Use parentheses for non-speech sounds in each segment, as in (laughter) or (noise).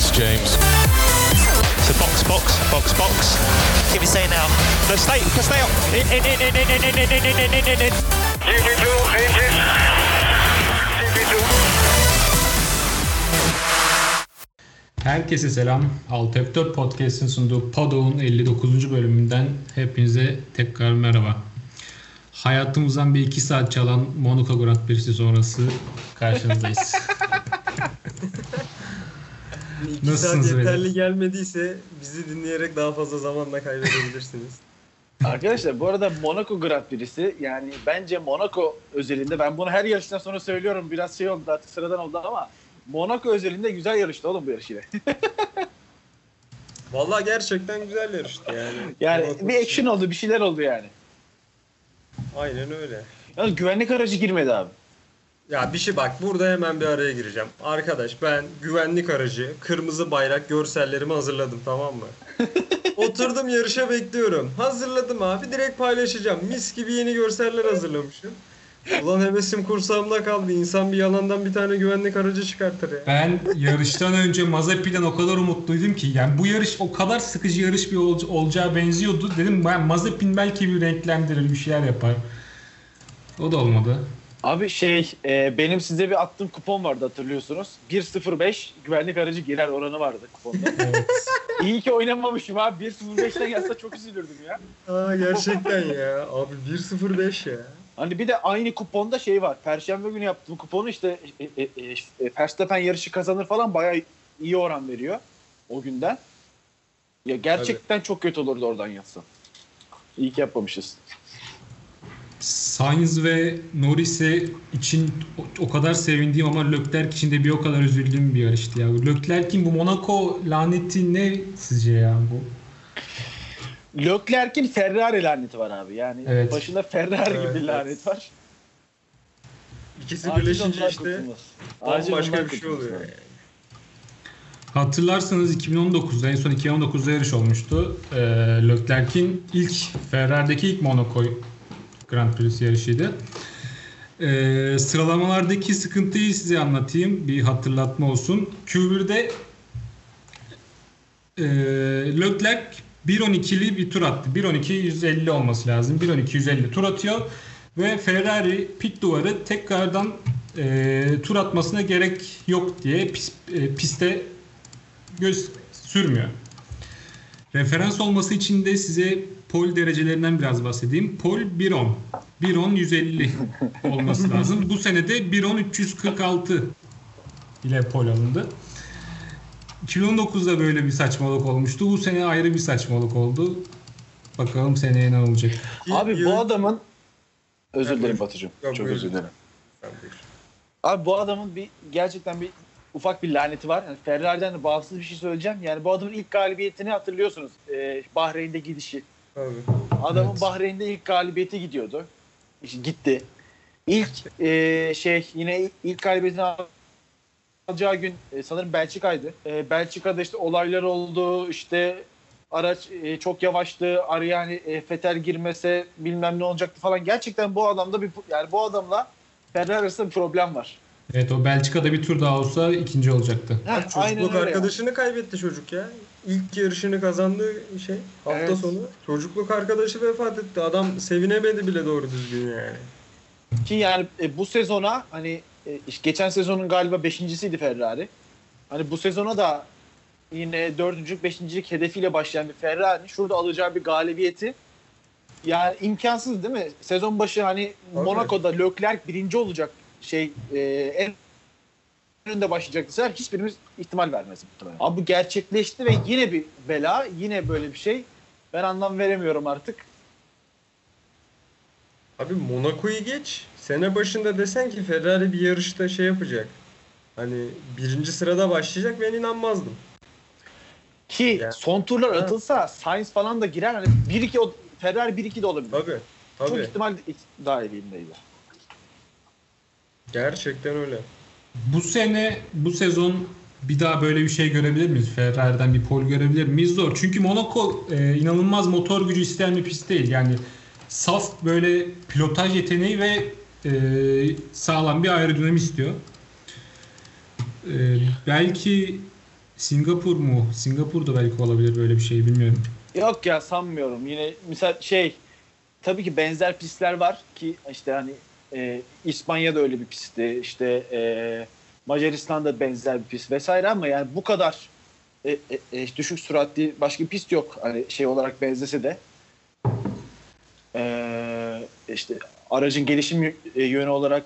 It's James. So box, box, box, box. Give me say now. No, stay, stay up. In, in, in, in, in, in, in, in, in, in, in, in. GP2, engine. GP2. Herkese selam. 6F4 Podcast'in sunduğu Podol'un 59. bölümünden hepinize tekrar merhaba. Hayatımızdan bir iki saat çalan Monaco Grand Prix'si sonrası karşınızdayız. İki saat Nasılsınız yeterli beyler? gelmediyse bizi dinleyerek daha fazla zamanla kaybedebilirsiniz. (laughs) Arkadaşlar bu arada Monaco Grand Prix'si yani bence Monaco özelinde ben bunu her yarıştan sonra söylüyorum biraz şey oldu artık sıradan oldu ama Monaco özelinde güzel yarıştı oğlum bu yarış yine. (laughs) Vallahi gerçekten güzel yarıştı yani. yani Monaco bir action oldu bir şeyler oldu yani. Aynen öyle. Yalnız güvenlik aracı girmedi abi. Ya bir şey bak burada hemen bir araya gireceğim. Arkadaş ben güvenlik aracı, kırmızı bayrak görsellerimi hazırladım tamam mı? (laughs) Oturdum yarışa bekliyorum. Hazırladım abi direkt paylaşacağım. Mis gibi yeni görseller hazırlamışım. Ulan hevesim kursağımda kaldı. İnsan bir yalandan bir tane güvenlik aracı çıkartır ya. Ben yarıştan önce Mazepin'den o kadar umutluydum ki yani bu yarış o kadar sıkıcı yarış bir ol- olacağı benziyordu. Dedim ben Mazepin belki bir renklendirir bir şeyler yapar. O da olmadı. Abi şey e, benim size bir attığım kupon vardı hatırlıyorsunuz. 1.05 güvenlik aracı girer oranı vardı kuponda. (laughs) Evet. İyi ki oynamamışım abi 1.05'ten gelse çok üzülürdüm ya. Aa gerçekten ya. Abi 1.05 ya. Hani bir de aynı kuponda şey var. Perşembe günü yaptığım kuponu işte e, e, e, e, Verstappen yarışı kazanır falan bayağı iyi oran veriyor o günden. Ya gerçekten çok kötü olurdu oradan yazsa. İyi ki yapmamışız. Sainz ve Norris'e için o, kadar sevindiğim ama Leclerc için de bir o kadar üzüldüğüm bir yarıştı ya. Leclerc'in bu Monaco laneti ne sizce ya bu? Leclerc'in Ferrari laneti var abi. Yani Evet. başında Ferrari Evet, gibi evet. lanet var. İkisi Acil birleşince işte ondan bir şey oluyor yani. Hatırlarsanız 2019'da en son 2019'da yarış olmuştu. Ee, Leclerc'in ilk Ferrari'deki ilk Monaco Grand Prix yarışıydı. Ee, sıralamalardaki sıkıntıyı size anlatayım. Bir hatırlatma olsun. Q1'de e, Leclerc 1.12'li bir tur attı. 1.12 150 olması lazım. 1.12 150 tur atıyor ve Ferrari pit duvarı tekrardan e, tur atmasına gerek yok diye pis, e, piste göz sürmüyor. Referans olması için de size pol derecelerinden biraz bahsedeyim. Pol 1.10. 1.10 150 olması (laughs) lazım. Bu sene de 1.10 346 ile pol alındı. 2019'da böyle bir saçmalık olmuştu. Bu sene ayrı bir saçmalık oldu. Bakalım seneye ne olacak. Abi bu adamın özür dilerim. Batucuğum. Çok özür dilerim. Abi bu adamın bir gerçekten bir ufak bir laneti var. Yani Ferrari'den de bağımsız bir şey söyleyeceğim. Yani bu adamın ilk galibiyetini hatırlıyorsunuz. Ee, Bahreyn'de gidişi. Abi. Adamın Evet. Bahreyn'de ilk galibiyeti gidiyordu. İşte gitti. İlk e, şey yine ilk galibiyetini alacağı gün e, sanırım Belçika'ydı. E, Belçika'da işte olaylar oldu. İşte araç e, çok yavaştı. Araya yani e, Fetel girmese bilmem ne olacaktı falan. Gerçekten bu adamda bir yani bu adamla Ferrari arasında bir problem var. Evet o Belçika'da bir tur daha olsa ikinci olacaktı. Heh, Çocukluk arkadaşını kaybetti çocuk ya. İlk yarışını kazandığı şey hafta Evet. sonu. Çocukluk arkadaşı vefat etti. Adam sevinemedi bile doğru düzgün yani. Ki yani e, bu sezona hani e, geçen sezonun galiba beşincisiydi Ferrari. Hani bu sezona da yine dördüncülük, beşincilik hedefiyle başlayan bir Ferrari şurada alacağı bir galibiyeti yani imkansız değil mi? Sezon başı hani. Monaco'da Leclerc birinci olacak şey e, en önünde başlayacak deseler hiçbirimiz ihtimal vermez muhtemelen. Abi bu gerçekleşti ve yine bir bela, yine böyle bir şey. Ben anlam veremiyorum artık. Abi Monaco'yu geç. Sene başında desen ki Ferrari bir yarışta şey yapacak. Hani birinci sırada başlayacak ben inanmazdım. Ki Ya. son turlar Ha. atılsa Sainz falan da girer. Hani 1-2 o Ferrari 1-2 de olabilir. Tabii. Çok Tabii. ihtimal dahilindeydi. Gerçekten öyle. Bu sene, bu sezon bir daha böyle bir şey görebilir miyiz? Ferrari'den bir pol görebilir miyiz? Zor. Çünkü Monaco e, inanılmaz motor gücü isteyen bir pist değil. Yani saf böyle pilotaj yeteneği ve e, sağlam bir aerodinami istiyor. E, belki Singapur mu? Singapur'da belki olabilir böyle bir şey bilmiyorum. Yok ya sanmıyorum. Yine mesela şey tabii ki benzer pistler var ki işte hani e, İspanya'da öyle bir pistti. İşte e, Macaristan'da benzer bir pist vesaire ama yani bu kadar e, e, e, düşük süratli başka bir pist yok. Hani şey olarak benzese de. E, işte aracın gelişim e, yönü olarak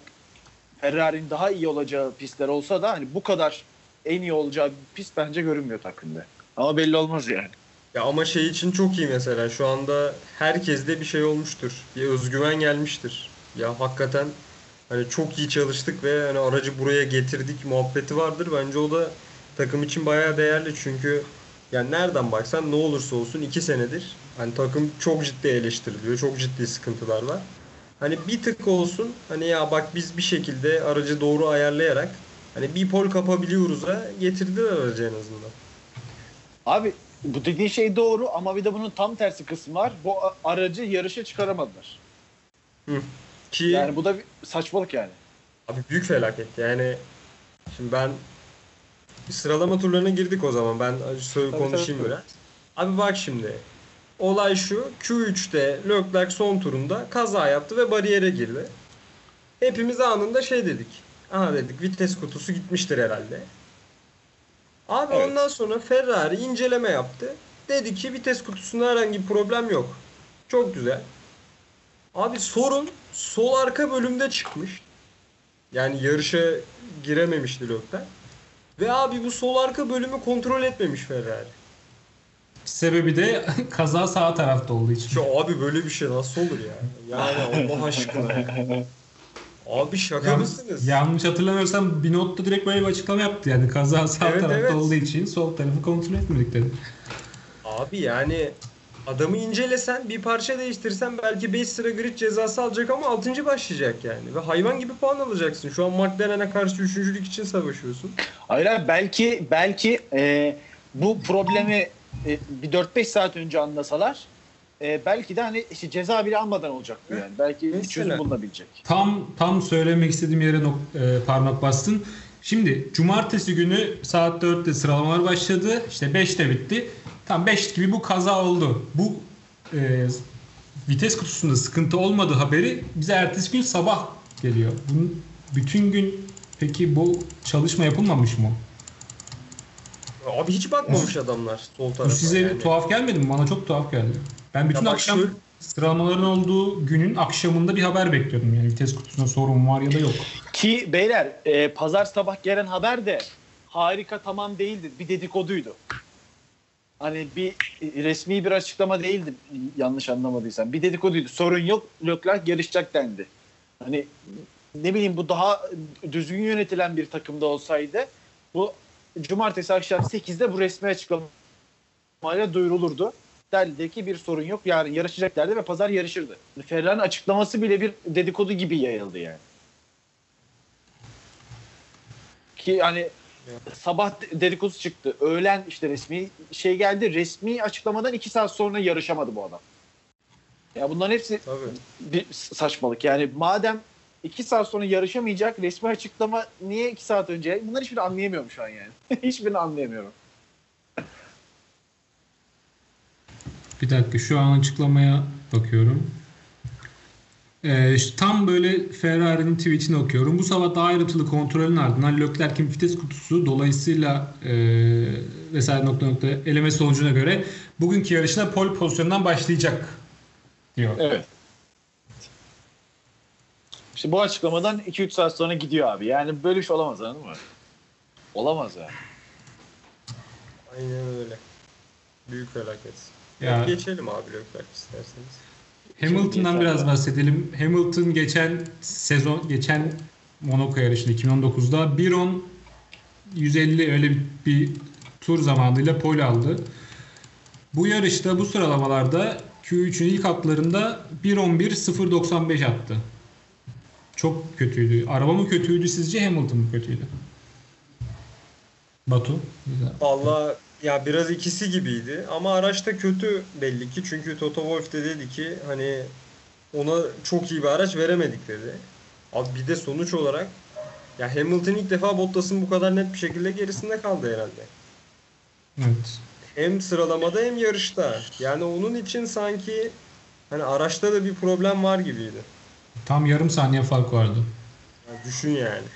Ferrari'nin daha iyi olacağı pistler olsa da hani bu kadar en iyi olacağı bir pist bence görünmüyor takvimde. Ama belli olmaz yani. Ya ama şey için çok iyi mesela şu anda herkeste bir şey olmuştur. Bir özgüven gelmiştir. Ya hakikaten hani çok iyi çalıştık ve hani aracı buraya getirdik muhabbeti vardır. Bence o da takım için bayağı değerli çünkü yani nereden baksan ne olursa olsun iki senedir hani takım çok ciddi eleştiriliyor. Çok ciddi sıkıntılar var. Hani bir tık olsun hani ya bak biz bir şekilde aracı doğru ayarlayarak hani bir pol kapabiliyoruz'a getirdiler aracı en azından. Abi bu dediğin şey doğru ama bir de bunun tam tersi kısmı var. Bu aracı yarışa çıkaramadılar. Ki Yani bu da bir saçmalık yani. Abi büyük felaket. Yani şimdi ben sıralama turlarına girdik o zaman. Ben söyle Tabii, konuşayım tabii. biraz. Abi bak şimdi. Olay şu. Q3'te Leclerc son turunda kaza yaptı ve bariyere girdi. Hepimiz anında şey dedik. Aha dedik vites kutusu gitmiştir herhalde. Abi Evet. ondan sonra Ferrari inceleme yaptı. Dedi ki vites kutusunda herhangi bir problem yok. Çok güzel. Abi sorun sol arka bölümde çıkmış. Yani yarışa girememişti Leclerc. Ve abi bu sol arka bölümü kontrol etmemiş Ferrari. Sebebi de (laughs) kaza sağ tarafta olduğu için. Ya abi böyle bir şey nasıl olur ya? Yani Allah aşkına. Abi şaka Yan- mısınız? yanlış hatırlamıyorsam Binotto direkt böyle bir açıklama yaptı yani kaza sağ Evet, tarafta evet. olduğu için sol tarafı kontrol etmedik dedi. Abi yani adamı incelesen bir parça değiştirsen belki 5 sıra grid cezası alacak ama 6. başlayacak yani. Ve hayvan gibi puan alacaksın. Şu an McLaren'e karşı üçüncülük için savaşıyorsun. Hayır abi belki belki e, bu problemi e, bir 4-5 saat önce anlasalar e, belki de hani işte ceza bile almadan olacak bu yani. Belki Mesela. çözüm bulunabilecek. Tam tam söylemek istediğim yere nok- e, parmak bastın. Şimdi cumartesi günü saat 4'te sıralamalar başladı. İşte 5'te bitti. Tam 5 gibi bu kaza oldu. Bu e, vites kutusunda sıkıntı olmadığı haberi bize ertesi gün sabah geliyor. Bunun bütün gün peki bu çalışma yapılmamış mı? Abi hiç bakmamış adamlar sol tarafa. Bu size yani. tuhaf gelmedi mi? Bana çok tuhaf geldi. Ben bütün Ya akşam şöyle- sıralamaların olduğu günün akşamında bir haber bekliyordum. Yani vites kutusunda sorun var ya da yok. Ki beyler e, pazar sabah gelen haber de harika tamam değildi. Bir dedikoduydu. Hani bir e, resmi bir açıklama değildi yanlış anlamadıysam. Bir dedikoduydu. Sorun yok. Leclerc yarışacak dendi. Hani ne bileyim bu daha düzgün yönetilen bir takımda olsaydı bu cumartesi akşam 8'de bu resmi açıklamayla duyurulurdu. Derdi ki bir sorun yok. Yarın yarışacaklardı ve pazar yarışırdı. Ferrari'nin açıklaması bile bir dedikodu gibi yayıldı yani. Ki hani sabah dedikodu çıktı. Öğlen işte resmi şey geldi. Resmi açıklamadan iki saat sonra yarışamadı bu adam. Ya bunların hepsi Tabii. bir saçmalık. Yani madem iki saat sonra yarışamayacak resmi açıklama niye iki saat önce? Bunları hiçbirini anlayamıyorum şu an yani. (laughs) hiçbirini anlayamıyorum. Bir dakika şu an açıklamaya bakıyorum. İşte tam böyle Ferrari'nin tweetini okuyorum. Bu sabah daha ayrıntılı kontrolün ardından Leclerc'in vites kutusu dolayısıyla e, vesaire nokta nokta eleme sonucuna göre bugünkü yarışına pole pozisyonundan başlayacak diyor. Evet. İşte bu açıklamadan 2-3 saat sonra gidiyor abi. Yani böyle bir şey olamaz anladın mı? Olamaz yani. Aynen öyle. Büyük felaket. Ya- Geçelim abi Leclerc isterseniz. Hamilton'dan biraz bahsedelim. Hamilton geçen sezon, geçen Monaco yarışında 2019'da 1.10 150 öyle bir, bir tur zamanıyla pole aldı. Bu yarışta bu sıralamalarda Q3'ün ilk hatlarında 1.11 0.95 attı. Çok kötüydü. Araba mı kötüydü sizce Hamilton mı kötüydü? Batu. Valla ya biraz ikisi gibiydi ama araç da kötü belli ki çünkü Toto Wolff de dedi ki hani ona çok iyi bir araç veremedik dedi. Abi bir de sonuç olarak ya Hamilton ilk defa Bottas'ın bu kadar net bir şekilde gerisinde kaldı herhalde. Evet. Hem sıralamada hem yarışta. Yani onun için sanki hani araçta da bir problem var gibiydi. Tam yarım saniye fark vardı. Yani düşün yani.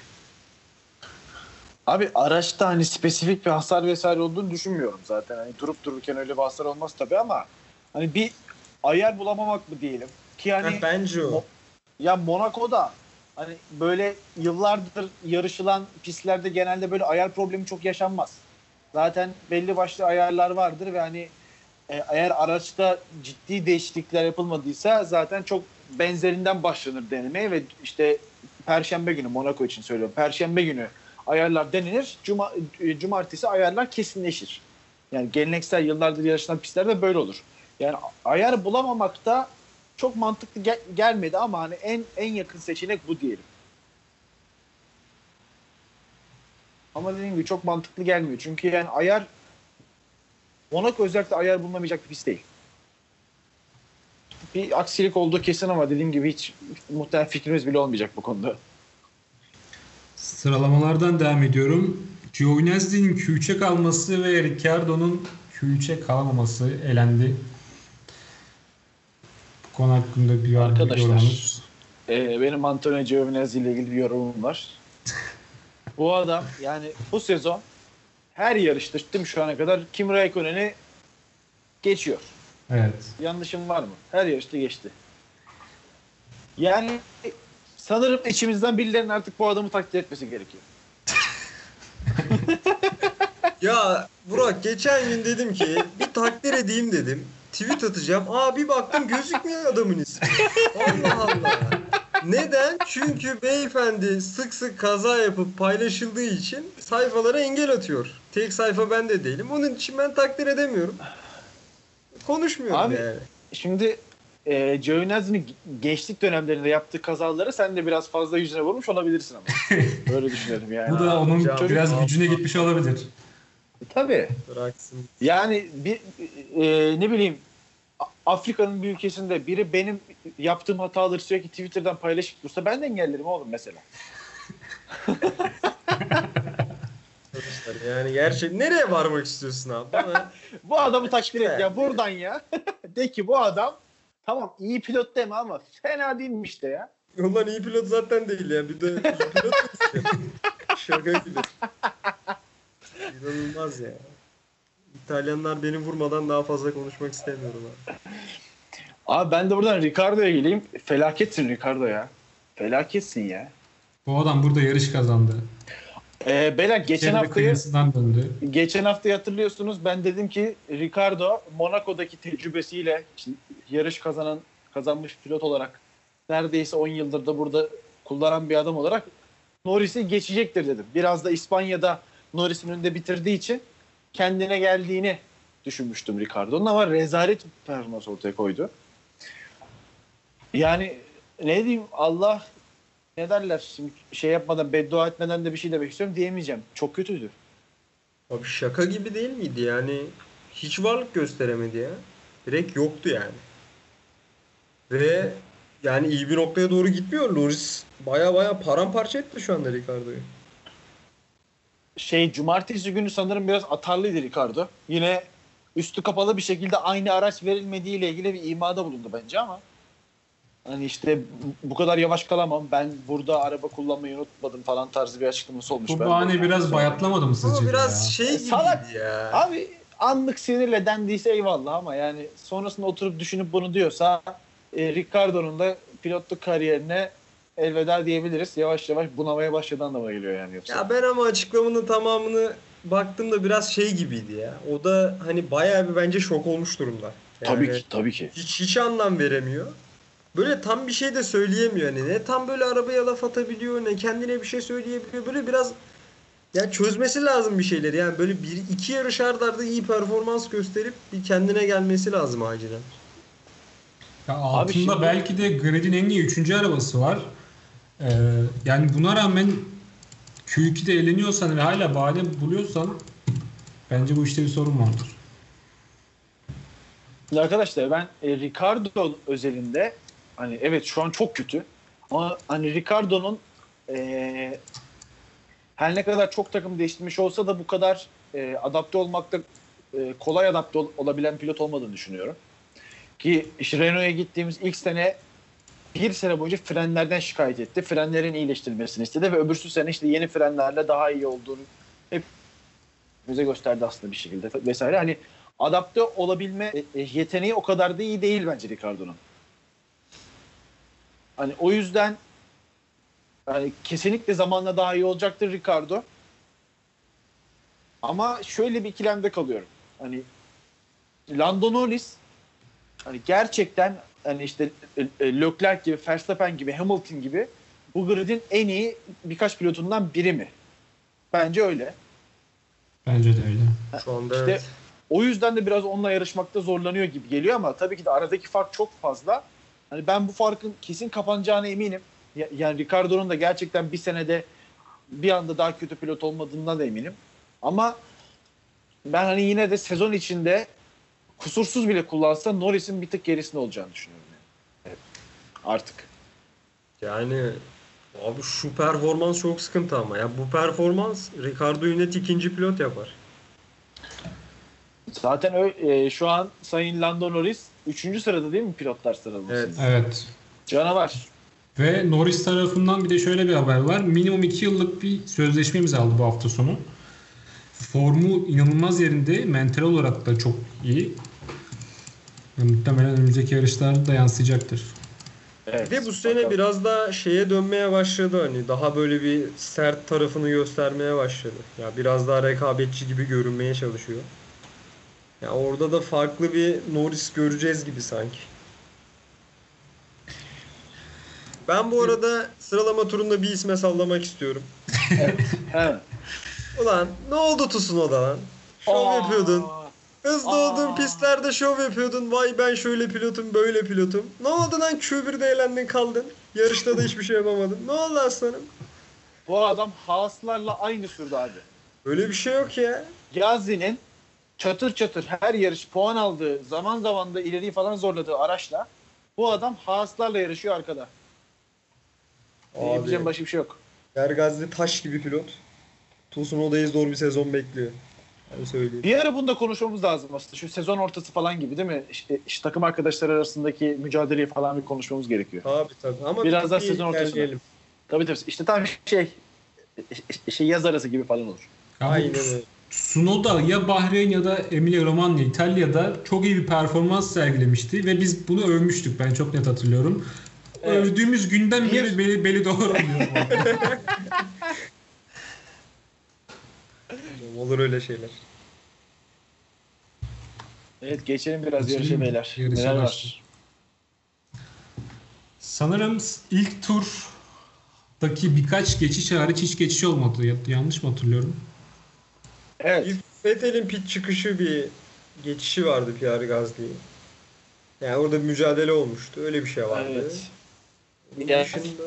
Abi araçta hani spesifik bir hasar vesaire olduğunu düşünmüyorum zaten. Hani durup dururken öyle bir hasar olmaz tabii ama hani bir ayar bulamamak mı diyelim. Ki hani Ha, bence o. Ya Monaco'da hani böyle yıllardır yarışılan pistlerde genelde böyle ayar problemi çok yaşanmaz. Zaten belli başlı ayarlar vardır ve hani e, eğer araçta ciddi değişiklikler yapılmadıysa zaten çok benzerinden başlanır denemeye ve işte Perşembe günü Monaco için söylüyorum. Perşembe günü ayarlar denenir. Cuma, e, cumartesi ayarlar kesinleşir. Yani geleneksel yıllardır yarışılan pistlerde böyle olur. Yani ayar bulamamak da çok mantıklı gel- gelmedi ama hani en en yakın seçenek bu diyelim. Ama dediğim gibi çok mantıklı gelmiyor. Çünkü yani ayar Monaco özellikle ayar bulunamayacak bir pist değil. Bir aksilik olduğu kesin ama dediğim gibi hiç muhtemelen fikrimiz bile olmayacak bu konuda. Sıralamalardan devam ediyorum. Giovinazzi'nin Q3'e kalması ve Ricciardo'nun Q3'e kalamaması elendi. Bu konu hakkında bir Arkadaşlar. Ee, benim Antonio Giovinazzi ile ilgili bir yorumum var. bu adam yani bu sezon her yarışta tüm şu ana kadar Kim Raikkonen'i geçiyor. Evet. Yanlışım var mı? Her yarışta geçti. Yani sanırım içimizden birilerinin artık bu adamı takdir etmesi gerekiyor. (laughs) Ya Burak geçen gün dedim ki bir takdir edeyim dedim. Tweet atacağım. Aa bir baktım gözükmüyor adamın ismi. Allah Allah. Neden? Çünkü beyefendi sık sık kaza yapıp paylaşıldığı için sayfalara engel atıyor. Tek sayfa ben de değilim. Onun için ben takdir edemiyorum. Konuşmuyorum Abi, yani. Şimdi e, Giovinazzi'nin gençlik dönemlerinde yaptığı kazaları sen de biraz fazla yüzüne vurmuş olabilirsin ama. (laughs) Böyle düşünüyorum yani. Bu da onun hocam, biraz Allah. gücüne gitmiş olabilir. Tabii. Bıraksın. Yani bir e, ne bileyim Afrika'nın bir ülkesinde biri benim yaptığım hataları sürekli Twitter'dan paylaşıp dursa ben de engellerim oğlum mesela. Yani gerçek nereye varmak istiyorsun abi? Bana (laughs) Bu adamı takdir et ya buradan ya. (laughs) de ki bu adam tamam iyi pilot deme ama fena değilmiş de ya. Ulan iyi pilot zaten değil ya. Bir de iyi pilot. (laughs) Şaka gibi. İnanılmaz ya. İtalyanlar beni vurmadan daha fazla konuşmak istemiyorum abi. Abi ben de buradan Ricardo'ya geleyim. Felaketsin Ricardo ya. Felaketsin ya. Bu adam burada yarış kazandı. Ee, beyler geçen haftayı döndü. geçen haftayı hatırlıyorsunuz. Ben dedim ki Ricardo Monaco'daki tecrübesiyle yarış kazanan kazanmış pilot olarak neredeyse 10 yıldır da burada kullanan bir adam olarak Norris'i geçecektir dedim. Biraz da İspanya'da Norris'in önünde bitirdiği için kendine geldiğini düşünmüştüm Ricardo'nun ama rezalet performans ortaya koydu. Yani ne diyeyim Allah ne derler şimdi şey yapmadan beddua etmeden de bir şey demek istiyorum diyemeyeceğim. Çok kötüydü. Abi şaka gibi değil miydi yani? Hiç varlık gösteremedi ya. Direkt yoktu yani. Ve yani iyi bir noktaya doğru gitmiyor. Loris baya baya paramparça etti şu anda Ricardo'yu. şey cumartesi günü sanırım biraz atarlıydı Ricardo. Yine üstü kapalı bir şekilde aynı araç verilmediği ile ilgili bir imada bulundu bence ama hani işte bu kadar yavaş kalamam. Ben burada araba kullanmayı unutmadım falan tarzı bir açıklaması olmuş. Bu bahane biraz bayatlamadı mı sizce? De biraz ya? şey E, gibiydi salak. ya. Abi anlık sinirle dendiyse eyvallah ama yani sonrasında oturup düşünüp bunu diyorsa e, Ricardo'nun da pilotluk kariyerine elveda diyebiliriz. Yavaş yavaş bunamaya başladı anlamına geliyor yani yoksa. Ya ben ama açıklamanın tamamını baktığımda biraz şey gibiydi ya. O da hani bayağı bir bence şok olmuş durumda. Yani tabii ki tabii ki. Hiç hiç anlam veremiyor. Böyle tam bir şey de söyleyemiyor hani. Ne tam böyle arabaya laf atabiliyor ne kendine bir şey söyleyebiliyor. Böyle biraz ya çözmesi lazım bir şeyleri. Yani böyle bir iki yarış arda arda iyi performans gösterip bir kendine gelmesi lazım acilen. Ya altında şimdi- belki de Grid'in en iyi 3. arabası var. Ee, yani buna rağmen Q2'de eğleniyorsan ve hala bahane buluyorsan bence bu işte bir sorun vardır. Arkadaşlar ben e, Ricardo özelinde hani evet şu an çok kötü ama hani Ricardo'nun e, her ne kadar çok takım değiştirmiş olsa da bu kadar e, adapte olmakta e, kolay adapte ol- olabilen pilot olmadığını düşünüyorum. Ki işte Renault'a gittiğimiz ilk sene bir sene boyunca frenlerden şikayet etti. Frenlerin iyileştirilmesini istedi ve öbürsü sene işte yeni frenlerle daha iyi olduğunu hep bize gösterdi aslında bir şekilde vesaire. Hani adapte olabilme e, e, yeteneği o kadar da iyi değil bence Ricardo'nun. Hani o yüzden yani kesinlikle zamanla daha iyi olacaktır Ricardo. Ama şöyle bir ikilemde kalıyorum. Hani Lando Norris hani gerçekten hani işte e, e, Leclerc gibi, Verstappen gibi, Hamilton gibi bu gridin en iyi birkaç pilotundan biri mi? Bence öyle. Bence de öyle. Şu anda İşte evet. o yüzden de biraz onunla yarışmakta zorlanıyor gibi geliyor ama tabii ki de aradaki fark çok fazla. Hani ben bu farkın kesin kapanacağına eminim. Ya- Yani Ricardo'nun da gerçekten bir senede bir anda daha kötü pilot olmadığından da eminim. Ama ben hani yine de sezon içinde kusursuz bile kullansa Norris'in bir tık gerisinde olacağını düşünüyorum. Yani. Evet. Artık. Yani abi şu performans çok sıkıntı ama ya bu performans Ricardo'yu net ikinci pilot yapar. Zaten ö- e, şu an Sayın Lando Norris 3. sırada değil mi pilotlar sıralamasında? Evet. Evet. Canavar. Ve Norris tarafından bir de şöyle bir haber var. Minimum 2 yıllık bir sözleşme imzaladı bu hafta sonu. Formu inanılmaz yerinde. Mental olarak da çok iyi. Muhtemelen önümüzdeki yarışlarda da yansıyacaktır. Evet. Bir de bu sene Bakalım. biraz da şeye dönmeye başladı hani daha böyle bir sert tarafını göstermeye başladı. Ya biraz daha rekabetçi gibi görünmeye çalışıyor. Ya orada da farklı bir Norris göreceğiz gibi sanki. Ben bu arada sıralama turunda bir isme sallamak istiyorum. He. Ulan ne oldu Tsunoda lan? Şov Aa, yapıyordun. Hızlı Aa. olduğun pistlerde şov yapıyordun. Vay ben şöyle pilotum böyle pilotum. Ne oldu lan Q1'de eğlendin kaldın. Yarışta da hiçbir şey yapamadın. Ne oldu aslanım? Bu adam Haas'larla aynı sürdü abi. Öyle bir şey yok ya. Gazi'nin çatır çatır her yarış puan aldığı, zaman zaman da ileriyi falan zorladığı araçla bu adam Haas'larla yarışıyor arkada. Diyebileceğim başka bir şey yok. Ergazli taş gibi pilot. Tsunoda'yı zor bir sezon bekliyor. Ben söyleyeyim. Bir ara bunu da konuşmamız lazım aslında. Şu sezon ortası falan gibi değil mi? İşte, işte takım arkadaşlar arasındaki mücadeleyi falan bir konuşmamız gerekiyor. Tabii tabii. Ama Biraz bir- daha sezon ortasına. Tabii tabii. İşte tam şey şey yaz arası gibi falan olur. Aynen öyle. Tsunoda ya Bahreyn ya da Emilia Romagna İtalya'da çok iyi bir performans sergilemişti ve biz bunu övmüştük ben çok net hatırlıyorum. Evet. Övdüğümüz günden Bir- beri beli, beli doğruluyor. (laughs) Olur öyle şeyler. Evet geçelim biraz Geçelim. yarışa beyler. Yarışa Neler var? başlayalım. Sanırım ilk turdaki birkaç geçiş hariç hiç geçiş olmadı. Ya- Yanlış mı hatırlıyorum? Evet. Vettel'in pit çıkışı bir geçişi vardı Pierre Gasly'ye. Yani orada bir mücadele olmuştu. Öyle bir şey vardı. Evet. Onun Yani- dışında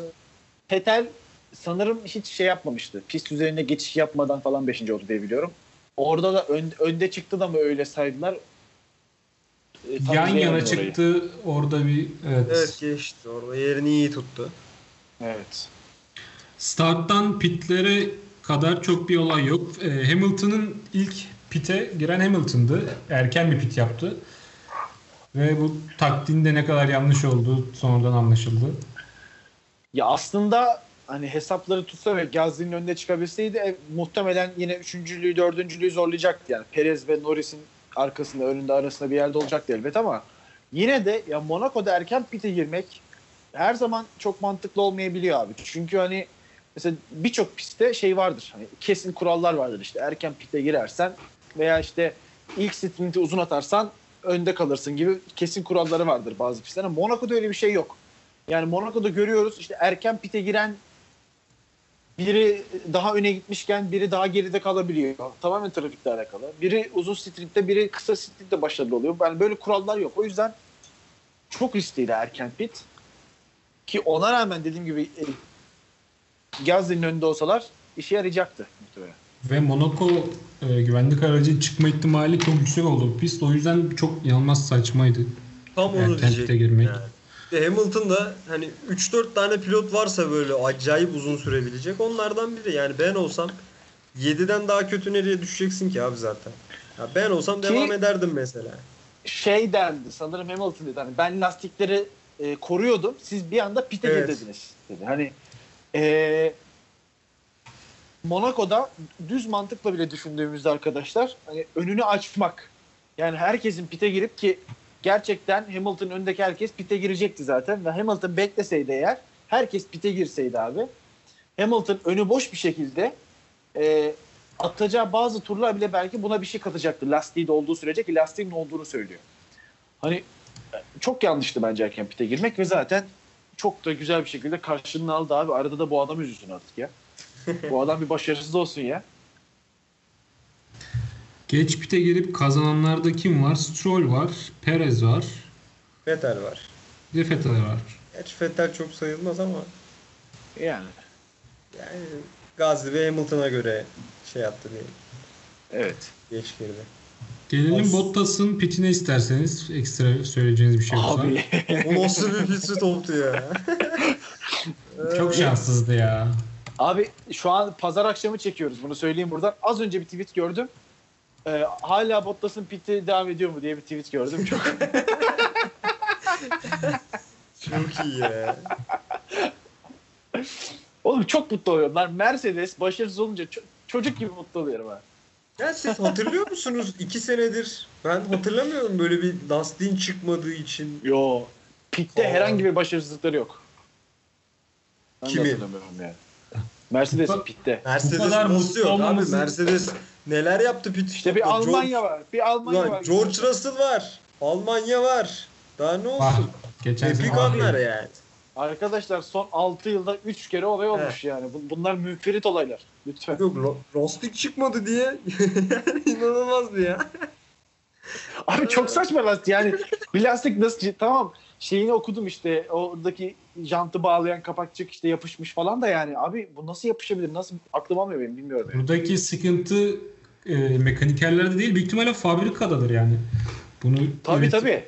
Petel sanırım hiç şey yapmamıştı. Pist üzerine geçiş yapmadan falan 5. oldu diye biliyorum. Orada da ön- önde çıktı da mı öyle saydılar? E, Yan yana orayı. çıktı orada bir evet. evet geçti. Orada yerini iyi tuttu. Evet. Starttan pitlere kadar çok bir olay yok. Ee, Hamilton'ın ilk pite giren Hamilton'dı. Erken bir pit yaptı. Ve bu taktiğin de ne kadar yanlış olduğu sonradan anlaşıldı. Ya aslında hani hesapları tutsa ve Gasly'nin önüne çıkabilseydi e, muhtemelen yine üçüncülüğü, dördüncülüğü zorlayacaktı yani. Perez ve Norris'in arkasında, önünde, arasında bir yerde olacaktı elbet ama yine de ya Monaco'da erken pite girmek her zaman çok mantıklı olmayabiliyor abi. Çünkü hani mesela birçok pistte şey vardır. Hani kesin kurallar vardır işte. Erken pite girersen veya işte ilk sprinti uzun atarsan önde kalırsın gibi kesin kuralları vardır bazı pistlerin. Ama Monaco'da öyle bir şey yok. Yani Monaco'da görüyoruz işte erken pite giren biri daha öne gitmişken biri daha geride kalabiliyor. Tamamen trafikle alakalı. Biri uzun strintte biri kısa strintte başarılı oluyor. Yani böyle kurallar yok. O yüzden çok riskliydi erken pit. Ki ona rağmen dediğim gibi Gasly'nin önünde olsalar işe yarayacaktı muhtemelen. Ve Monaco e, güvenlik aracı çıkma ihtimali çok yüksek oldu pist. O yüzden çok inanılmaz saçmaydı. Tam onu Erken pite diyecektim. girmek. Yani. Hamilton'da hani 3-4 tane pilot varsa böyle acayip uzun sürebilecek onlardan biri. Yani ben olsam 7'den daha kötü nereye düşeceksin ki abi zaten. Ya ben olsam Ki- devam ederdim mesela. şey dendi sanırım Hamilton dedi hani ben lastikleri e, koruyordum siz bir anda pite Evet. girdiniz dedi. Hani e, Monaco'da düz mantıkla bile düşündüğümüzde arkadaşlar hani önünü açmak yani herkesin pite girip ki gerçekten Hamilton önündeki herkes pite girecekti zaten ve Hamilton bekleseydi eğer herkes pite girseydi abi Hamilton önü boş bir şekilde e, atacağı bazı turlar bile belki buna bir şey katacaktı. Lastiği de olduğu sürece ki lastiğin olduğunu söylüyor. Hani e, çok yanlıştı bence erken pite girmek ve zaten çok da güzel bir şekilde karşılığını aldı abi. Arada da bu adam üzülsün artık ya. bu adam bir başarısız olsun ya. (laughs) Geç pite girip kazananlarda kim var? Stroll var, Perez var, Vettel var. bir de Vettel var. Gerçi Vettel çok sayılmaz ama Yani yani Gazli ve Hamilton'a göre şey yaptı diyelim. evet. Geç girdi. Gelelim Of. Bottas'ın pitine isterseniz ekstra söyleyeceğiniz bir şey yoksa. Abi (laughs) O nasıl bir pit stoptu ya. (laughs) Çok şanssızdı ya. Abi şu an pazar akşamı çekiyoruz bunu söyleyeyim buradan. Az önce bir tweet gördüm. Ee, hala Bottas'ın piti devam ediyor mu diye bir tweet gördüm. Çok (laughs) Çok iyi ya. Oğlum çok mutlu oluyorum. Ben Mercedes başarısız olunca ço- çocuk gibi mutlu oluyorum ha. Ya siz hatırlıyor musunuz? iki senedir ben hatırlamıyorum böyle bir lastiğin çıkmadığı için. Yo. Pitte herhangi bir başarısızlıkları yok. Ben de hatırlamıyorum yani. Mercedes pitte. Mercedes kadar nasıl mutlu yok abi? Mercedes neler yaptı pit İşte bir stopta? Almanya var. Bir Almanya George, var. Ulan George Russell var. Almanya var. Daha ne Var. olsun? Geçen Epik sene anlar vardı. yani. Arkadaşlar son 6 yılda 3 kere olay olmuş yani. Bu- Bunlar münferit olaylar. Lütfen. Yok lo- lastik çıkmadı diye (laughs) inanılmazdı ya. Abi çok saçma lastik yani. Bir lastik nasıl tamam şeyini okudum işte oradaki jantı bağlayan kapakçık işte yapışmış falan da yani abi bu nasıl yapışabilir nasıl aklım almıyor benim bilmiyorum. Yani. Buradaki sıkıntı e, mekanikerlerde değil büyük ihtimalle fabrikadadır yani. Bunu Tabii üret- tabii.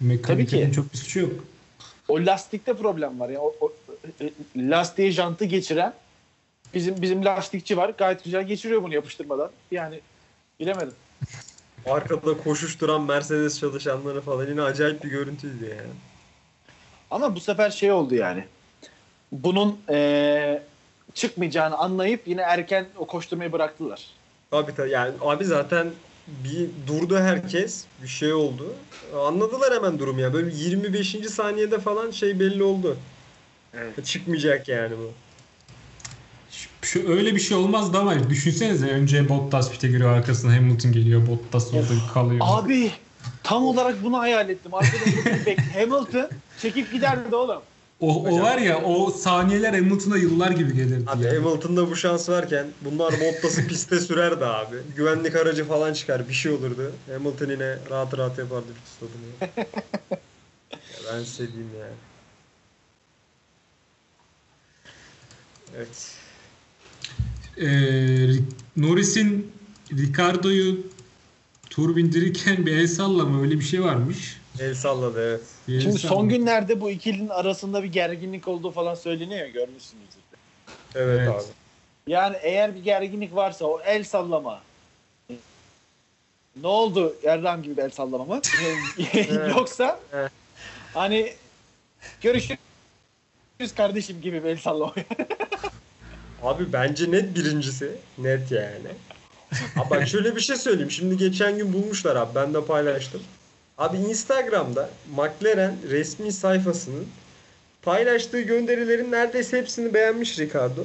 Mekanikerin Tabii ki. çok bir suçu yok. O lastikte problem var ya. O, o, e, lastiğe jantı geçiren bizim bizim lastikçi var. Gayet güzel geçiriyor bunu yapıştırmadan. Yani bilemedim. Arkada koşuşturan Mercedes çalışanları falan yine acayip bir görüntüydü yani. Ama bu sefer şey oldu yani. Bunun eee, çıkmayacağını anlayıp yine erken o koşturmayı bıraktılar. Tabii tabii yani abi zaten bir durdu herkes bir şey oldu. Anladılar hemen durumu ya. Böyle 25. saniyede falan şey belli oldu. Evet. Çıkmayacak yani bu. Şu, öyle bir şey olmazdı ama düşünsenize önce Bottas pite giriyor arkasına Hamilton geliyor Bottas orada kalıyor. Abi tam olarak bunu hayal ettim. Arkadaşım (laughs) bek Hamilton çekip giderdi oğlum. O, o var ya o saniyeler Hamilton'a yıllar gibi gelirdi Abi ya. Hamilton'da bu şans varken bunlar Bottas'ı (laughs) piste sürerdi abi. Güvenlik aracı falan çıkar bir şey olurdu. Hamilton yine rahat rahat yapardı pit stopunu. (laughs) Ya ben size diyeyim yani. Evet. Ee, Ri- Norris'in Ricardo'yu tur bindirirken bir el sallama öyle bir şey varmış. El salladı evet. El Şimdi sallama. son günlerde bu ikilinin arasında bir gerginlik olduğu falan söyleniyor ya görmüşsünüzdür. Evet, Evet. abi. Yani eğer bir gerginlik varsa o el sallama. Ne oldu Erdem gibi bir el sallama mı? (laughs) (laughs) Yoksa hani görüşürüz kardeşim gibi bir el sallama. (laughs) Abi bence net birincisi. Net yani. Abi bak şöyle bir şey söyleyeyim. Şimdi geçen gün bulmuşlar abi. Ben de paylaştım. Abi Instagram'da McLaren resmi sayfasının paylaştığı gönderilerin neredeyse hepsini beğenmiş Ricardo.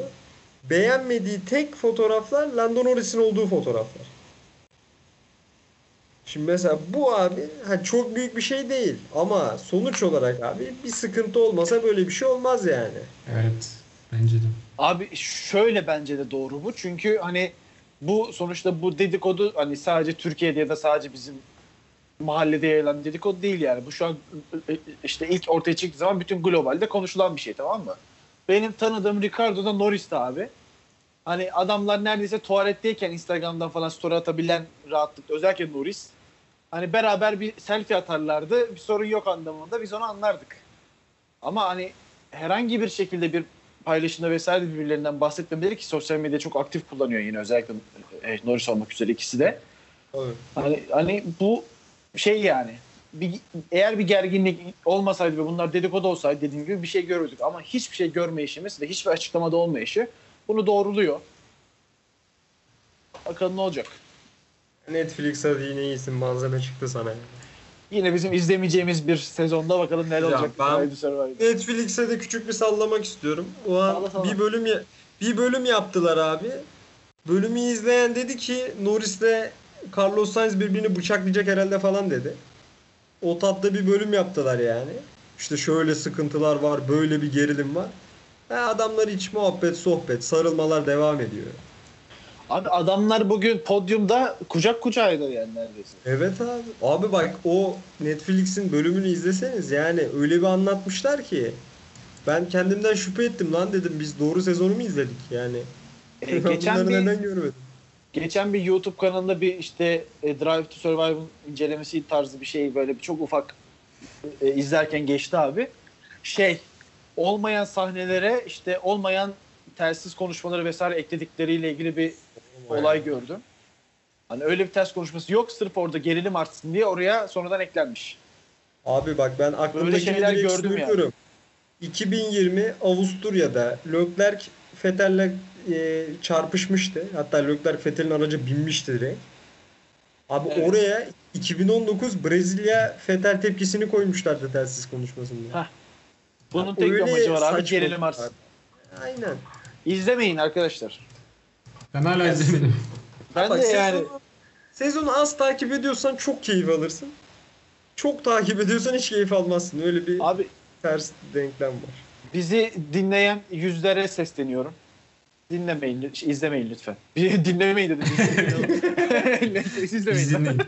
Beğenmediği tek fotoğraflar Lando Norris'in olduğu fotoğraflar. Şimdi mesela bu abi ha çok büyük bir şey değil ama sonuç olarak abi bir sıkıntı olmasa böyle bir şey olmaz yani. Evet bence de. Abi şöyle bence de doğru bu. Çünkü hani bu sonuçta bu dedikodu hani sadece Türkiye'de ya da sadece bizim mahallede yayılan dedikodu değil yani. Bu şu an e, işte ilk ortaya çıktığı zaman bütün globalde konuşulan bir şey tamam mı? Benim tanıdığım Ricardo da Norris'ti abi. Hani adamlar neredeyse tuvaletteyken Instagram'dan falan story atabilen rahatlıkta özellikle Norris. Hani beraber bir selfie atarlardı. Bir sorun yok anlamında biz onu anlardık. Ama hani herhangi bir şekilde bir paylaşımda vesaire birbirlerinden bahsetmemeleri ki sosyal medya çok aktif kullanıyor yine özellikle e, Norris olmak üzere ikisi de. Tabii. Hani, hani bu şey yani bir, eğer bir gerginlik olmasaydı ve bunlar dedikodu olsaydı dediğim gibi bir şey görürdük. Ama hiçbir şey görmeyişimiz ve hiçbir açıklamada olmayışı bunu doğruluyor. Bakalım ne olacak. Netflix hadi yine iyisin malzeme çıktı sana. Yine bizim izlemeyeceğimiz bir sezonda bakalım neler Ya olacak. ben-. Netflix'e de küçük bir sallamak istiyorum. O an Salla, salla. bir bölüm bir bölüm yaptılar abi. Bölümü izleyen dedi ki Norris'le Carlos Sainz birbirini bıçaklayacak herhalde falan dedi. O tatta bir bölüm yaptılar yani. İşte şöyle sıkıntılar var, böyle bir gerilim var. Ha, adamlar hiç muhabbet, sohbet, sarılmalar devam ediyor. Abi adamlar bugün podyumda kucak kucağıydı yani neredeyse. Evet abi. Abi bak o Netflix'in bölümünü izleseniz yani öyle bir anlatmışlar ki ben kendimden şüphe ettim lan dedim biz doğru sezonu mu izledik yani. E, geçen (laughs) bir neden görmedim? Geçen bir YouTube kanalında bir işte e, Drive to Survive'ın incelemesi tarzı bir şey böyle bir çok ufak e, izlerken geçti abi. Şey olmayan sahnelere işte olmayan telsiz konuşmaları vesaire ekledikleriyle ilgili bir olay gördüm. Hani öyle bir ters konuşması yok sırf orada gerilim artsın diye oraya sonradan eklenmiş. Abi bak ben aklımdaki şeyler gördüm yani. söylüyorum. 2020 Avusturya'da Leclerc Vettel'le e, çarpışmıştı. Hatta Leclerc Vettel'in aracı binmişti direkt. Abi Evet. oraya 2019 Brezilya Vettel tepkisini koymuşlardı telsiz konuşmasında. Ha, Bunun Ya tek öyle amacı var abi gerilim var. artsın. Aynen. İzlemeyin arkadaşlar. Ben hala izlemedim. Ben Bak de yani sezonu az takip ediyorsan çok keyif alırsın. Çok takip ediyorsan hiç keyif almazsın. Öyle bir abi ters denklem var. bizi dinleyen yüzlere sesleniyorum. Dinlemeyin, lü- izlemeyin lütfen. Bir (laughs) dinlemeyin dedim. Netflix (laughs) izlemeyin. Biz dinleyin.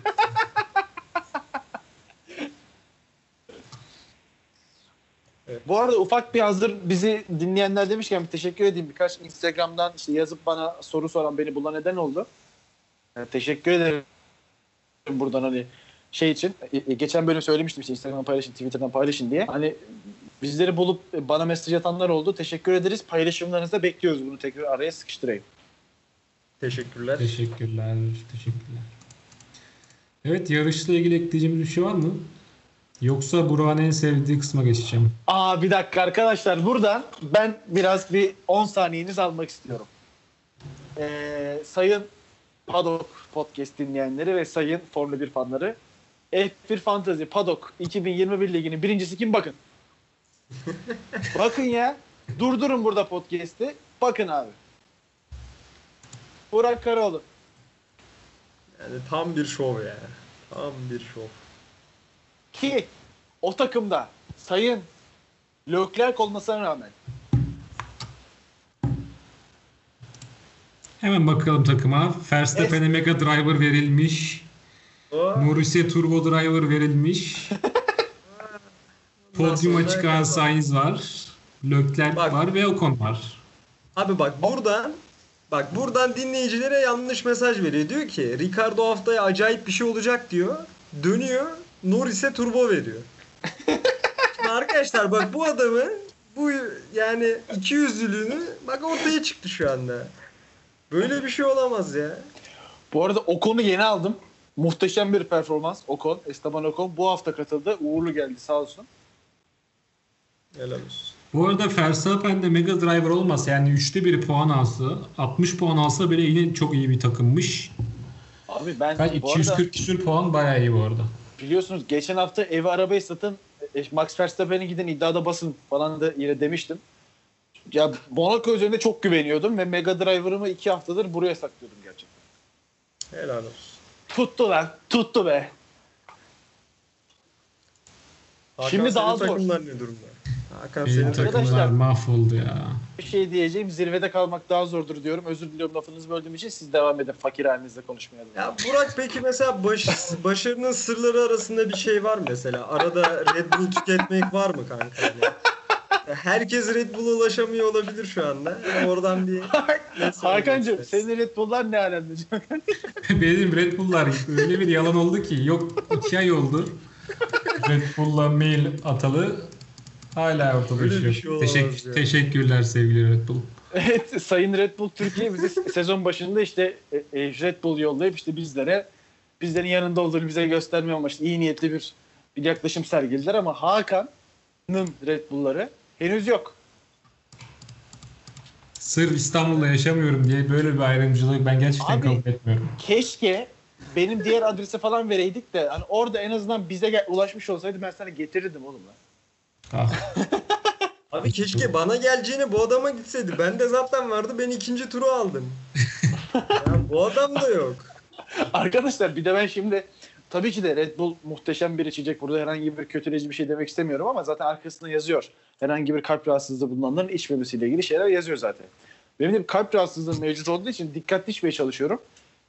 Bu arada ufak bir hazır bizi dinleyenler demişken bir teşekkür edeyim. Birkaç Instagram'dan işte yazıp bana soru soran beni bulan neden oldu. Yani teşekkür ederim buradan hani şey için. E, e, Geçen bölüm söylemiştim işte Instagram'dan paylaşın, Twitter'dan paylaşın diye. Hani bizleri bulup e, bana mesaj atanlar oldu. Teşekkür ederiz. Paylaşımlarınızı da bekliyoruz. Bunu tekrar araya sıkıştırayım. Teşekkürler. Teşekkürler. Teşekkürler. Evet yarışla ilgili ekleyeceğimiz bir şey var mı? Yoksa Burak'ın en sevdiği kısma geçeceğim. Aa bir dakika arkadaşlar buradan ben biraz bir 10 saniyeniz almak istiyorum. Ee, sayın Paddock Podcast dinleyenleri ve sayın Formula 1 fanları F1 Fantasy Paddock 2021 liginin birincisi kim bakın. Bakın ya. Durdurun burada podcast'i. Bakın abi. Burak Karaoğlu. Yani tam bir şov ya. Tam bir şov. Ki o takımda sayın Leclerc olmasına rağmen Hemen bakalım takıma. Verstappen'e Mega Driver verilmiş. O Norris'e Turbo Driver verilmiş. (laughs) Podyuma çıkan Sainz var. Bak. var ve Ocon var. Abi bak buradan bak buradan dinleyicilere yanlış mesaj veriyor. Diyor ki Ricardo haftaya acayip bir şey olacak diyor. Dönüyor Norris'e turbo veriyor. (laughs) Şimdi arkadaşlar bak bu adamın bu yani iki yüzlülüğünü bak ortaya çıktı şu anda. Böyle bir şey olamaz ya. Bu arada Ocon'u yeni aldım. Muhteşem bir performans Ocon. Esteban Ocon bu hafta katıldı. Uğurlu geldi sağ olsun. Helal olsun. Bu arada Verstappen de Mega Driver olmasa yani üçte bir puan alsa 60 puan alsa bile yine çok iyi bir takımmış. Abi ben Kaç? bu arada 240 küsür puan bayağı iyi bu arada. biliyorsunuz geçen hafta evi arabayı satın e, Max Verstappen'e giden iddiada basın falan da yine demiştim. Ya Monaco üzerinde çok güveniyordum ve Mega Driver'ımı iki haftadır buraya saklıyordum gerçekten. Helal olsun. Tuttu lan. Tuttu be. Hakan, Şimdi daha zor. takımlar ne durumda? Hakan Benim senin Arkadaşlar- takımlar. mahvoldu ya. Bir şey diyeceğim. Zirvede kalmak daha zordur diyorum. Özür diliyorum lafınızı böldüğüm için. Siz devam edin. Fakir halinizde konuşmaya. devam. Ya Burak peki mesela baş, başarının sırları arasında bir şey var mı mesela? Arada Red Bull tüketmek var mı kanka? Yani herkes Red Bull'a ulaşamıyor olabilir şu anda. Yani oradan bir... (laughs) Hakan'cığım senin Red Bull'lar ne alemde? (laughs) Benim Red Bull'lar öyle bir yalan oldu ki yok iki ay oldu. Red Bull'la mail atalı Hala ortada Öyle şey yok. Teşekkür, ya. teşekkürler sevgili Red Bull. Evet Sayın Red Bull Türkiye bize (laughs) sezon başında işte e, e, Red Bull yollayıp işte bizlere bizlerin yanında olduğunu bize göstermeye amaçlı iyi niyetli bir bir yaklaşım sergilediler ama Hakan'ın Red Bull'ları henüz yok. Sırf İstanbul'da yaşamıyorum diye böyle bir ayrımcılığı ben gerçekten Abi- kabul etmiyorum. Keşke benim diğer adrese falan vereydik de hani orada en azından bize gel- ulaşmış olsaydı ben sana getirirdim oğlum lan. Ah, (laughs) Abi keşke bana geleceğini bu adama gitseydi. Ben de zaten vardı. Ben ikinci turu aldım. (laughs) ya bu adam da yok. Arkadaşlar bir de ben şimdi tabii ki de Red Bull muhteşem bir içecek. Burada herhangi bir kötüleyici bir şey demek istemiyorum ama zaten arkasında yazıyor. Herhangi bir kalp rahatsızlığı bulunanların içmemesiyle ilgili şeyler yazıyor zaten. Benim de bir kalp rahatsızlığım mevcut olduğu için dikkatli içmeye çalışıyorum.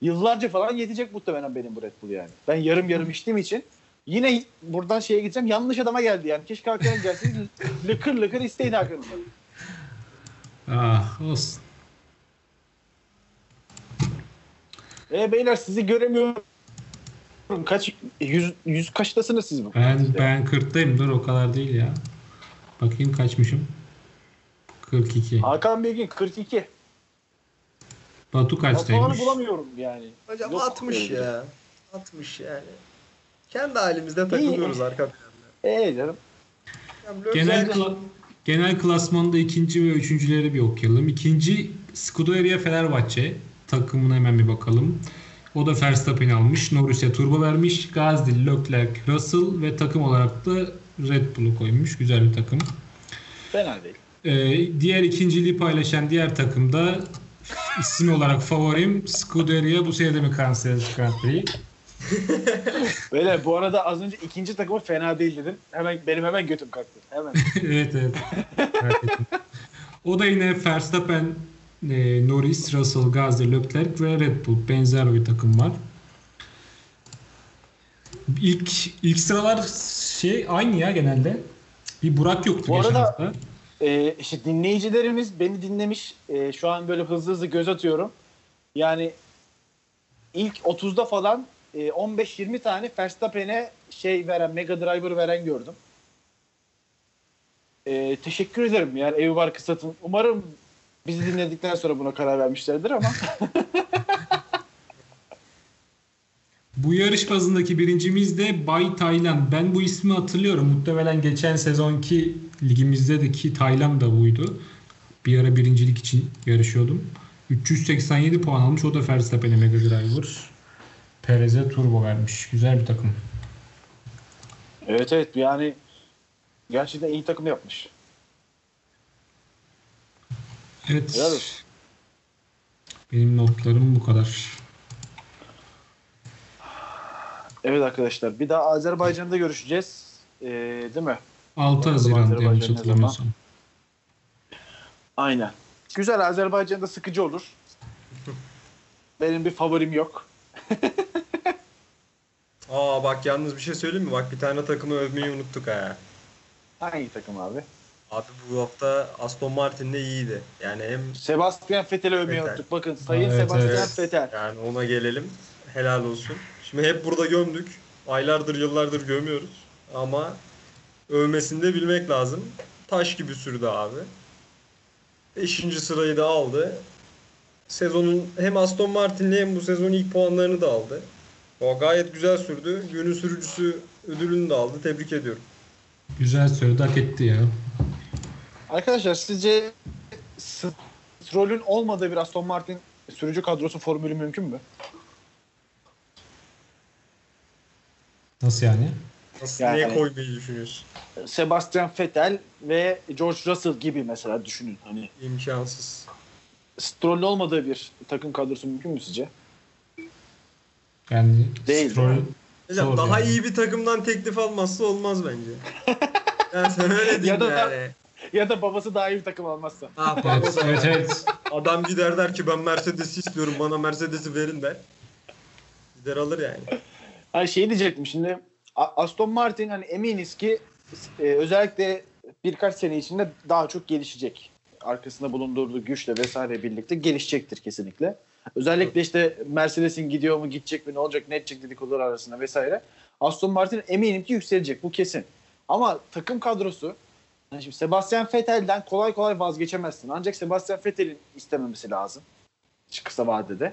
Yıllarca falan yetecek muhtemelen benim bu Red Bull yani. Ben yarım yarım içtiğim için yine buradan şeye gideceğim. Yanlış adama geldi yani. Keşke Hakan'a gelseydi (laughs) lıkır lıkır isteyin Hakan'ı. ah olsun. E beyler sizi göremiyorum. Kaç yüz, yüz kaçtasınız siz bu? Ben ben 40'tayım dur o kadar değil ya. Bakayım kaçmışım. 42. Hakan Bilgin 42. Batu Kaçtaymış. kaçtaymış? bulamıyorum yani. Hocam Yok 60 öyle. ya. 60 yani. Kendi halimizde takılıyoruz arka planda. Ee canım. Genel kla- genel klasmanda ikinci ve üçüncüleri bir okuyalım. İkinci Scuderia Fenerbahçe takımına hemen bir bakalım. O da Verstappen almış. Norris'e turbo vermiş. Gasly, Leclerc, Russell ve takım olarak da Red Bull'u koymuş. Güzel bir takım. Fena değil. Ee, diğer ikinciliği paylaşan diğer takımda isim olarak favorim Scuderia bu sene de mi Kansas Grand Prix? (laughs) Beyler bu arada az önce ikinci takımı fena değil dedin. Hemen benim hemen götüm kalktı. Hemen. (laughs) evet evet. O da yine Verstappen, e, Norris, Russell, Gasly, Leclerc ve Red Bull. Benzer bir takım var. İlk ilk sıralar şey aynı ya genelde. Bir Burak yoktu Bu geçen arada- hafta. Ee, işte dinleyicilerimiz beni dinlemiş. Ee, şu an böyle hızlı hızlı göz atıyorum. Yani ilk 30'da falan e, 15-20 tane Verstappen'e şey veren, Mega Driver veren gördüm. Ee, teşekkür ederim yani evi var kısatın. Umarım bizi dinledikten sonra buna karar vermişlerdir ama (laughs) Bu yarış bazındaki birincimiz de Bay Taylan. Ben bu ismi hatırlıyorum. Muhtemelen geçen sezonki ligimizdeki Taylan da buydu. Bir ara birincilik için yarışıyordum. 387 puan almış. O da Verstappen'e Mega Driver. Perez'e turbo vermiş. Güzel bir takım. evet evet yani gerçekten iyi takım yapmış. Evet. Helal olsun. Benim notlarım bu kadar. Evet arkadaşlar bir daha Azerbaycan'da görüşeceğiz. Ee, değil mi? 6 Bakalım Haziran'da yanlış hatırlamıyorsam. Aynen. Güzel Azerbaycan'da sıkıcı olur. Benim bir favorim yok. (laughs) Aa bak yalnız bir şey söyleyeyim mi? Bak bir tane takımı övmeyi unuttuk ha. Hangi takım abi? Abi bu hafta Aston Martin de iyiydi. Yani hem Sebastian Vettel'i övmeyi Vettel. unuttuk. Bakın Sayın Evet, Sebastian evet. Vettel. yani ona gelelim. Helal olsun. Şimdi hep burada gömdük. Aylardır yıllardır gömüyoruz. Ama övmesini de bilmek lazım. Taş gibi sürdü abi. Beşinci sırayı da aldı. Sezonun hem Aston Martin'li hem bu sezon ilk puanlarını da aldı. O gayet güzel sürdü. Günün sürücüsü ödülünü de aldı. Tebrik ediyorum. Güzel söyledi. Hak etti ya. Arkadaşlar sizce Stroll'ün olmadığı bir Aston Martin sürücü kadrosu formülü mümkün mü? Nasıl yani? Nasıl Yani- niye koymayı düşünüyorsun? Sebastian Vettel ve George Russell gibi mesela düşünün. Hani İmkansız. Stroll'ün olmadığı bir takım kadrosu mümkün mü sizce? Yani Değil. Stroll, Hocam daha yani. iyi bir takımdan teklif almazsa olmaz bence. (laughs) yani sen öyle Ya da- yani. Ya da babası daha iyi bir takım almazsa. Ah, evet, evet, evet. Adam gider der ki ben Mercedes'i istiyorum bana Mercedes'i verin der. Gider alır yani. Hani şey diyecektim şimdi Aston Martin hani eminiz ki e, özellikle birkaç sene içinde daha çok gelişecek. Arkasında bulundurduğu güçle vesaire birlikte gelişecektir kesinlikle. Özellikle işte Mercedes'in gidiyor mu gidecek mi ne olacak ne edecek dedikodular arasında vesaire. Aston Martin eminim ki yükselecek bu kesin. Ama takım kadrosu şimdi Sebastian Vettel'den kolay kolay vazgeçemezsin. Ancak Sebastian Vettel'in istememesi lazım. Kısa vadede.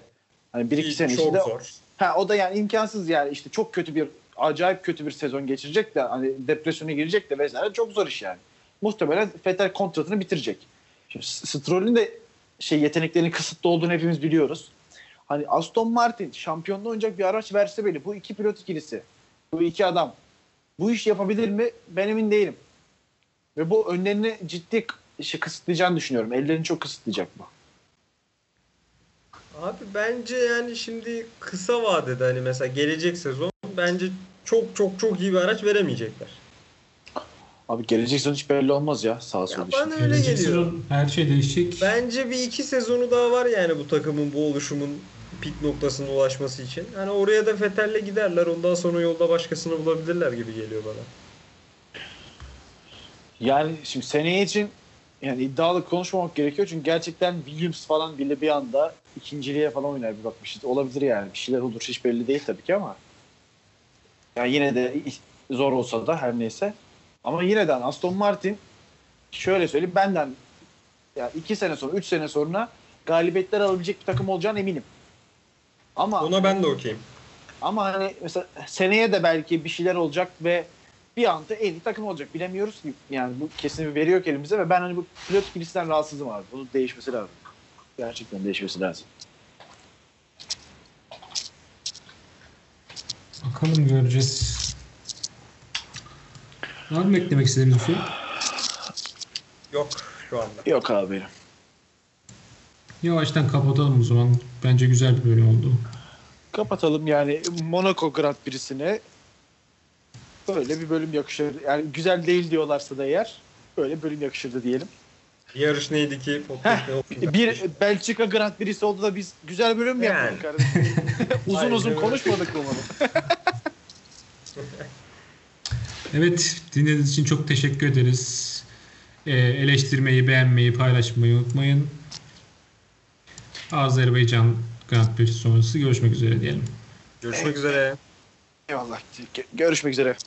Hani bir iki sene Çok içinde zor. Ha o da yani imkansız yani işte çok kötü bir acayip kötü bir sezon geçirecek de hani depresyona girecek de vesaire çok zor iş yani. Muhtemelen Vettel kontratını bitirecek. Şimdi Stroll'ün de şey yeteneklerinin kısıtlı olduğunu hepimiz biliyoruz. Hani Aston Martin şampiyonluğu oynayacak bir araç verse bile bu iki pilot ikilisi, bu iki adam bu iş yapabilir mi? Ben emin değilim. Ve bu önlerini ciddi şey kısıtlayacağını düşünüyorum. Ellerini çok kısıtlayacak bu. Abi bence yani şimdi kısa vadede hani mesela gelecek sezon bence çok çok çok iyi bir araç veremeyecekler. Abi gelecek sezon hiç belli olmaz ya Ya için. bana öyle Gelecek geliyor. sezon her şey değişecek. Bence bir iki sezonu daha var yani bu takımın bu oluşumun pik noktasına ulaşması için. Hani oraya da Fetel'le giderler. Ondan sonra yolda başkasını bulabilirler gibi geliyor bana. Yani şimdi seneye için yani iddialı konuşmamak gerekiyor çünkü gerçekten Williams falan bile bir anda ikinciliğe falan oynar bir bakmışız. Olabilir yani. Bir şeyler olur hiç belli değil tabii ki ama yani yine de zor olsa da her neyse. Ama yine de Aston Martin şöyle söyleyeyim benden ya iki sene sonra, üç sene sonra galibiyetler alabilecek bir takım olacağına eminim. Ama Ona ben de okeyim. ama hani mesela seneye de belki bir şeyler olacak ve bir anda en iyi takım olacak. Bilemiyoruz ki. Yani bu kesin veriyor ki elimize ve ben hani bu pilot ikilisinden rahatsızım abi. Bunun değişmesi lazım. Gerçekten değişmesi lazım. Bakalım göreceğiz. Var mı eklemek istediğiniz bir şey? Yok şu anda. Yok abi benim. Yavaştan kapatalım o zaman. Bence güzel bir bölüm oldu. Kapatalım yani Monaco Grand Prix'sine böyle bir bölüm yakışır. Yani güzel değil diyorlarsa da eğer böyle bölüm yakışırdı diyelim. Yarış neydi ki? Ne oldu? Bir Belçika Grand Prix'si oldu da biz güzel bölüm mü Yani. kardeşim? (laughs) uzun Aynen uzun öyle. konuşmadık bunu? (laughs) Evet dinlediğiniz için çok teşekkür ederiz. Ee, eleştirmeyi, beğenmeyi, paylaşmayı unutmayın. Azerbaycan Grand Prix sonrası görüşmek üzere diyelim. Görüşmek üzere. Eyvallah. Görüşmek üzere.